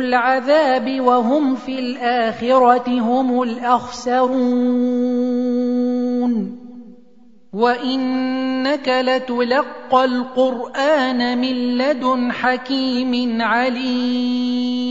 العذاب وهم في الآخرة هم الأخسرون. وإنك لتلقى القرآن من لدن حكيم عليم.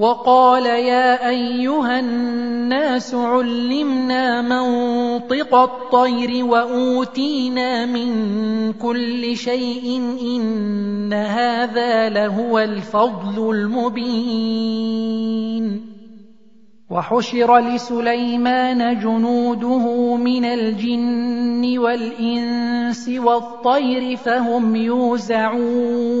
وقال يا أيها الناس علمنا منطق الطير وأوتينا من كل شيء إن هذا لهو الفضل المبين. وحشر لسليمان جنوده من الجن والإنس والطير فهم يوزعون.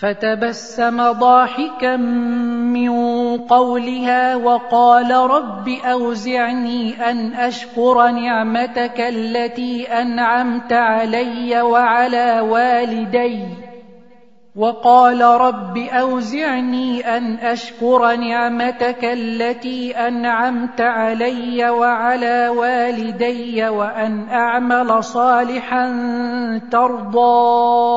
فتبسم ضاحكا من قولها وقال رب أوزعني أن أشكر نعمتك التي أنعمت علي وعلى والدي. وقال رب أوزعني أن أشكر نعمتك التي أنعمت علي وعلى والدي وأن أعمل صالحا ترضاه.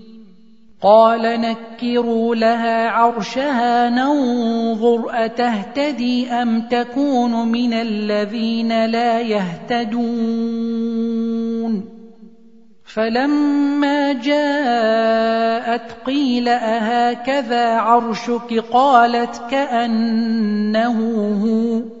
قال نكروا لها عرشها ننظر أتهتدي أم تكون من الذين لا يهتدون. فلما جاءت قيل أهكذا عرشك؟ قالت كأنه هو.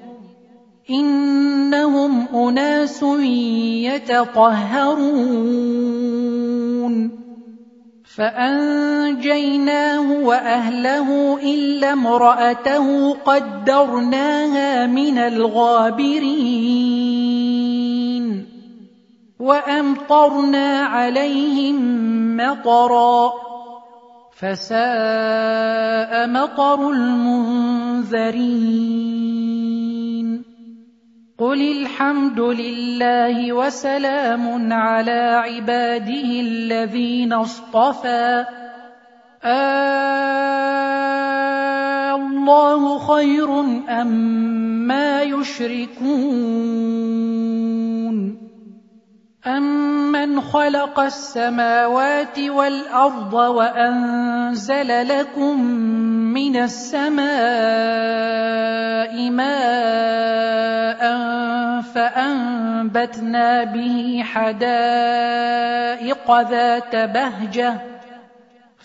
إنهم أناس يتطهرون. فأنجيناه وأهله إلا امرأته قدرناها من الغابرين. وأمطرنا عليهم مطرًا. فساء مطر المنذرين. قل الحمد لله وسلام على عباده الذين اصطفى. آه الله خير أم ما يشركون أَمَّنْ خَلَقَ السَّمَاوَاتِ وَالْأَرْضَ وَأَنزَلَ لَكُم مِّنَ السَّمَاءِ مَاءً فَأَنبَتْنَا بِهِ حَدَائِقَ ذَاتَ بَهْجَةٍ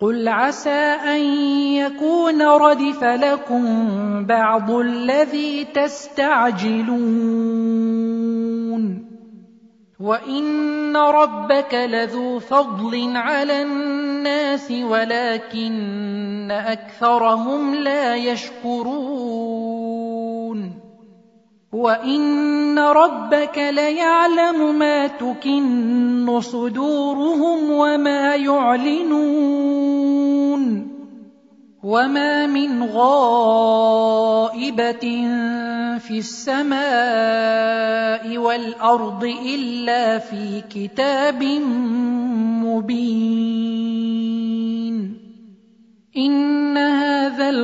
قل عسى أن يكون ردف لكم بعض الذي تستعجلون وإن ربك لذو فضل على الناس ولكن أكثرهم لا يشكرون وإن ربك ليعلم ما تكن صدورهم وما يعلنون وما من غائبة في السماء والأرض إلا في كتاب مبين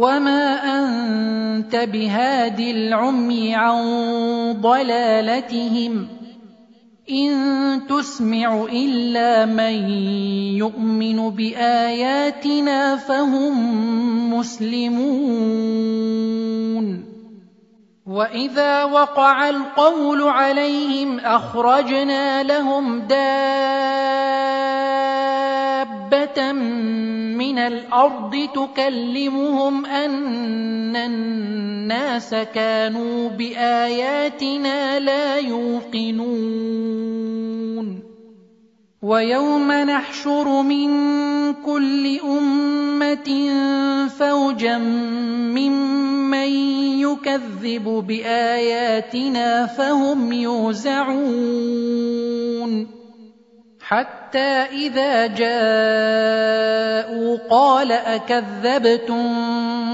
وما أنت بهاد العمي عن ضلالتهم إن تسمع إلا من يؤمن بآياتنا فهم مسلمون وإذا وقع القول عليهم أخرجنا لهم دابة من الأرض تكلمهم أن الناس كانوا بآياتنا لا يوقنون. ويوم نحشر من كل أمة فوجا ممن يكذب بآياتنا فهم يوزعون. حتى إذا جاءوا قال أكذبتم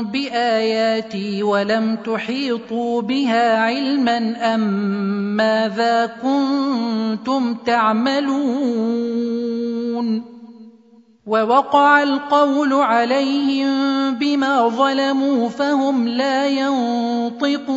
بآياتي ولم تحيطوا بها علما أم ماذا كنتم تعملون ووقع القول عليهم بما ظلموا فهم لا ينطقون